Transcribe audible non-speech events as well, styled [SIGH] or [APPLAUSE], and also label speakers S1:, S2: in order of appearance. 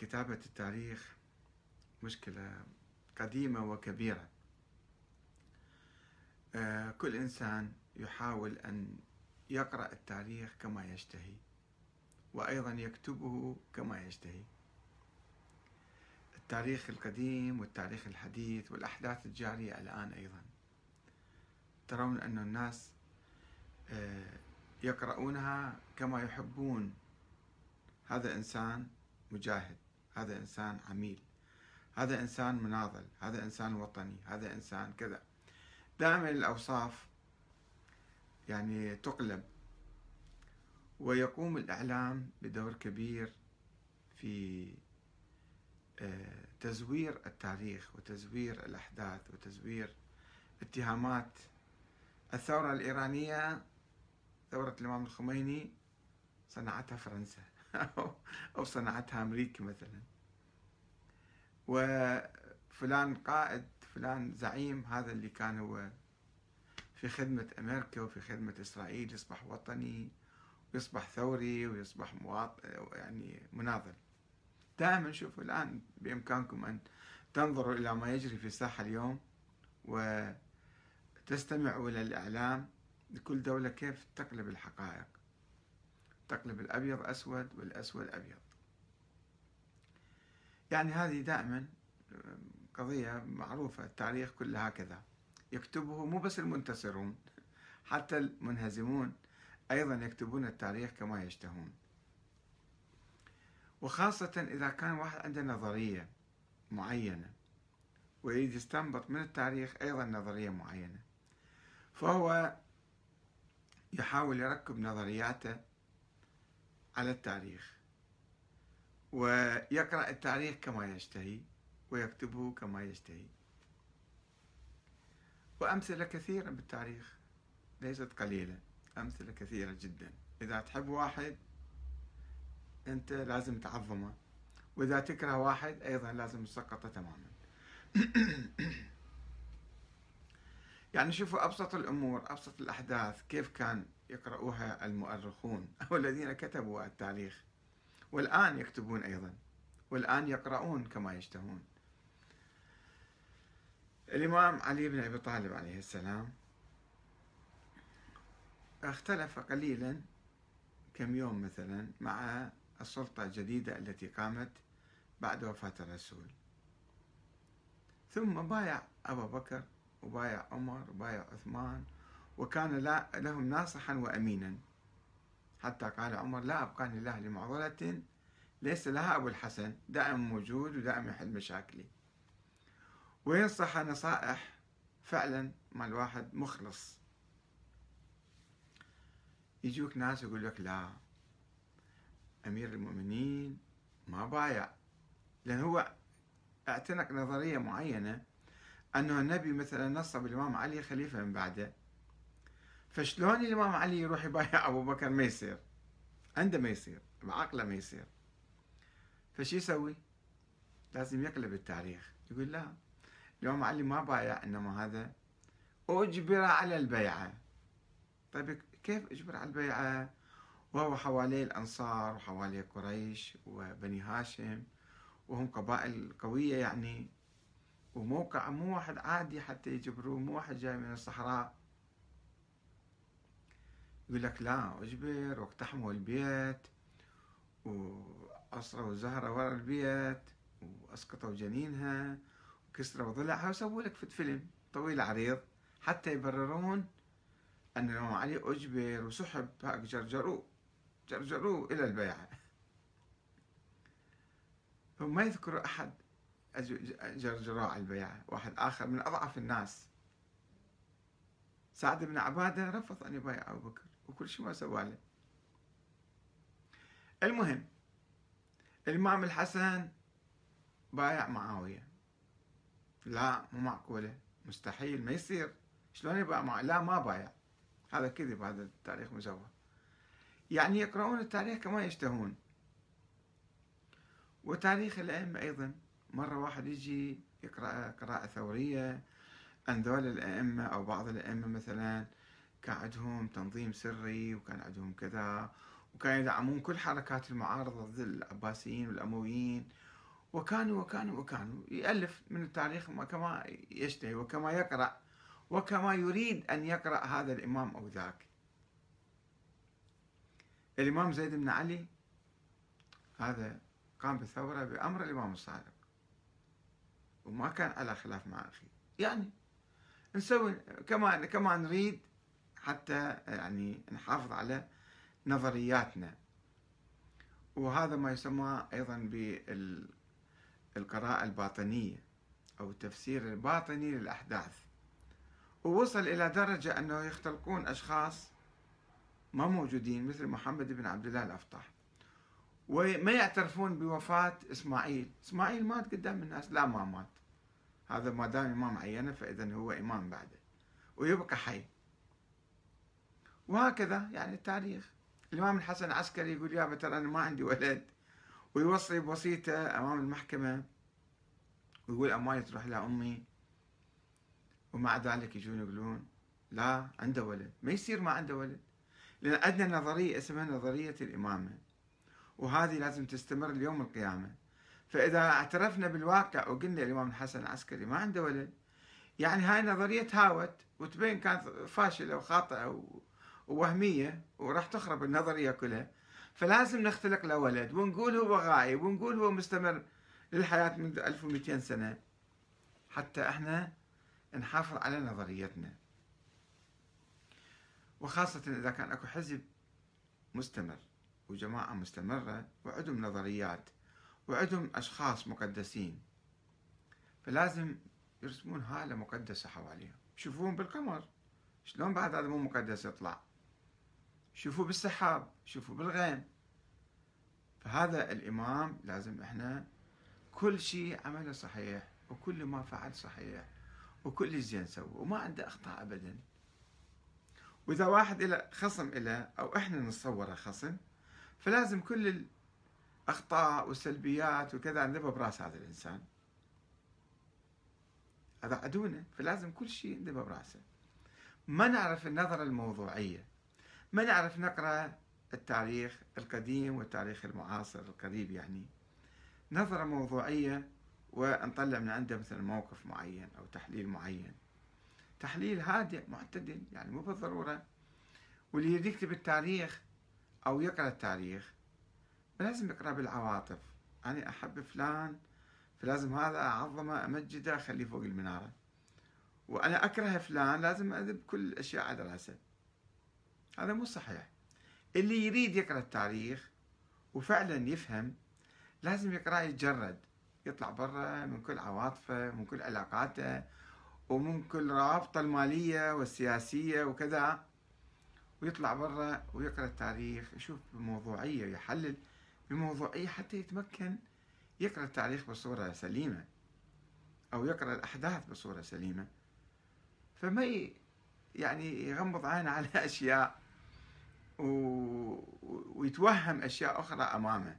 S1: كتابة التاريخ مشكلة قديمة وكبيرة. آه، كل إنسان يحاول أن يقرأ التاريخ كما يشتهي وأيضا يكتبه كما يشتهي. التاريخ القديم والتاريخ الحديث والأحداث الجارية الآن أيضا. ترون أن الناس آه، يقرؤونها كما يحبون. هذا إنسان مجاهد. هذا إنسان عميل هذا إنسان مناضل هذا إنسان وطني هذا إنسان كذا. دائما الأوصاف يعني تقلب ويقوم الإعلام بدور كبير في آه، تزوير التاريخ وتزوير الأحداث وتزوير اتهامات. الثورة الإيرانية ثورة الإمام الخميني صنعتها فرنسا. [LAUGHS] أو صنعتها أمريكا مثلا. وفلان قائد فلان زعيم هذا اللي كان هو في خدمة أمريكا وفي خدمة إسرائيل يصبح وطني ويصبح ثوري ويصبح مواطن يعني مناضل. دائما شوفوا الآن بإمكانكم أن تنظروا إلى ما يجري في الساحة اليوم وتستمعوا إلى الإعلام لكل دولة كيف تقلب الحقائق. تقلب الأبيض أسود والأسود أبيض. يعني هذه دائما قضية معروفة التاريخ كله هكذا. يكتبه مو بس المنتصرون حتى المنهزمون أيضا يكتبون التاريخ كما يشتهون. وخاصة إذا كان واحد عنده نظرية معينة ويريد يستنبط من التاريخ أيضا نظرية معينة فهو يحاول يركب نظرياته على التاريخ. ويقرأ التاريخ كما يشتهي ويكتبه كما يشتهي. وأمثلة كثيرة بالتاريخ ليست قليلة أمثلة كثيرة جدا. إذا تحب واحد أنت لازم تعظمه. وإذا تكره واحد أيضا لازم تسقطه تماما. [CLEARS THROAT] يعني شوفوا أبسط الأمور أبسط الأحداث كيف كان يقرؤوها المؤرخون [LAUGHS] أو الذين كتبوا التاريخ. والآن يكتبون أيضا والآن يقرؤون كما يشتهون. الإمام علي بن أبي طالب عليه السلام اختلف قليلا كم يوم مثلا مع السلطة الجديدة التي قامت بعد وفاة الرسول. ثم بايع أبا بكر وبايع عمر وبايع عثمان وكان لهم ناصحا وأمينا. حتى قال عمر لا أبقاني الله لمعضلة ليس لها أبو الحسن. دائما موجود ودائما يحل مشاكلي. وينصح نصائح فعلا مع الواحد مخلص. يجوك ناس يقول لك لا أمير المؤمنين ما بايع لأن هو اعتنق نظرية معينة أنه النبي مثلا نصب الإمام علي خليفة من بعده. فشلون الإمام علي يروح يبايع [LAUGHS] أبو بكر؟ ما يصير. عنده ما يصير. بعقله ما يصير. فشي يسوي؟ لازم يقلب التاريخ. يقول لا الإمام علي ما بايع إنما هذا أجبر على البيعة. طيب كيف أجبر على البيعة؟ وهو حواليه الأنصار وحواليه قريش وبني هاشم وهم قبائل قوية يعني. وموقع مو واحد عادي حتى يجبروه مو واحد جاي من الصحراء. يقول لك لا أجبر واقتحموا البيت وأصروا الزهرة ورا البيت وأسقطوا جنينها وكسروا ضلعها وسووا لك فيلم طويل عريض حتى يبررون أن الإمام علي أجبر وسحب هاك جرجروه جرجروه إلى البيعة. هم ما يذكروا أحد على البيعة واحد آخر من أضعف الناس. سعد بن عبادة رفض أن يبايع أبو بكر وكل شيء ما سوى له. المهم الإمام الحسن بايع معاوية. لا مو معقولة. مستحيل ما يصير. شلون يبايع معاوية؟ لا ما بايع. هذا كذب هذا التاريخ مزور يعني يقرؤون التاريخ كما يشتهون. وتاريخ الأئمة أيضا. مرة واحد يجي يقرأ قراءة ثورية عن ذول الأئمة أو بعض الأئمة مثلا كان عندهم تنظيم سري وكان عندهم كذا وكانوا يدعمون كل حركات المعارضة ضد العباسيين والأمويين. وكانوا وكانوا وكانوا يألف من التاريخ كما يشتهي وكما يقرأ وكما يريد أن يقرأ هذا الإمام أو ذاك. الإمام زيد بن علي هذا قام بالثورة بأمر الإمام الصادق. وما كان على خلاف مع أخيه يعني نسوي كما كما نريد حتى يعني نحافظ على نظرياتنا. وهذا ما يسمى أيضا بالقراءة الباطنية أو التفسير الباطني للأحداث. ووصل إلى درجة أنه يختلقون أشخاص ما موجودين مثل محمد بن عبد الله الأفطح وما يعترفون بوفاة إسماعيل. إسماعيل مات قدام الناس لا ما مات. هذا ما دام إمام عينه فإذا هو إمام بعده. ويبقى حي. وهكذا يعني التاريخ. الإمام الحسن العسكري يقول يا ترى أنا ما عندي ولد. ويوصي بوصيته أمام المحكمة. ويقول أموالي تروح لأمي ومع ذلك يجون يقولون لا عنده ولد. ما يصير ما عنده ولد. لأن عندنا نظرية اسمها نظرية الإمامة. وهذه لازم تستمر ليوم القيامة. فإذا اعترفنا بالواقع وقلنا الإمام الحسن العسكري ما عنده ولد يعني هاي النظرية تهاوت وتبين كانت فاشلة وخاطئة ووهمية وراح تخرب النظرية كلها. فلازم نختلق له ولد ونقول هو غايب ونقول هو مستمر للحياة منذ 1200 سنة. حتى إحنا نحافظ على نظريتنا. وخاصة إذا كان أكو حزب مستمر. وجماعة مستمرة وعندهم نظريات وعندهم أشخاص مقدسين. فلازم يرسمون هالة مقدسة حواليهم. يشوفون بالقمر. شلون بعد هذا مو مقدس يطلع؟ شوفوا بالسحاب شوفوا بالغيم. فهذا الإمام لازم إحنا كل شيء عمله صحيح وكل ما فعل صحيح وكل زين سوى وما عنده أخطاء أبدا. وإذا واحد إلى خصم إلى أو إحنا نتصوره خصم فلازم كل الأخطاء والسلبيات وكذا نذبها براس هذا الإنسان. هذا عدونا فلازم كل شيء نذبها براسه. ما نعرف النظرة الموضوعية. ما نعرف نقرأ التاريخ القديم والتاريخ المعاصر القريب يعني. نظرة موضوعية ونطلع من عنده مثلا موقف معين أو تحليل معين. تحليل هادئ معتدل يعني مو بالضرورة. واللي يكتب التاريخ أو يقرأ التاريخ لازم يقرأ بالعواطف. أنا أحب فلان فلازم هذا أعظمه أمجده أخليه فوق المنارة. وأنا أكره فلان لازم أذب كل الأشياء على رأسه. هذا مو صحيح. اللي يريد يقرأ التاريخ وفعلا يفهم لازم يقرأ يتجرد. يطلع برا من كل عواطفه من كل علاقاته ومن كل روابطه المالية والسياسية وكذا. ويطلع برا ويقرأ التاريخ يشوف بموضوعية ويحلل بموضوعية حتى يتمكن يقرأ التاريخ بصورة سليمة أو يقرأ الأحداث بصورة سليمة. فما يعني يغمض عينه على [LAUGHS] أشياء ويتوهم أشياء أخرى أمامه.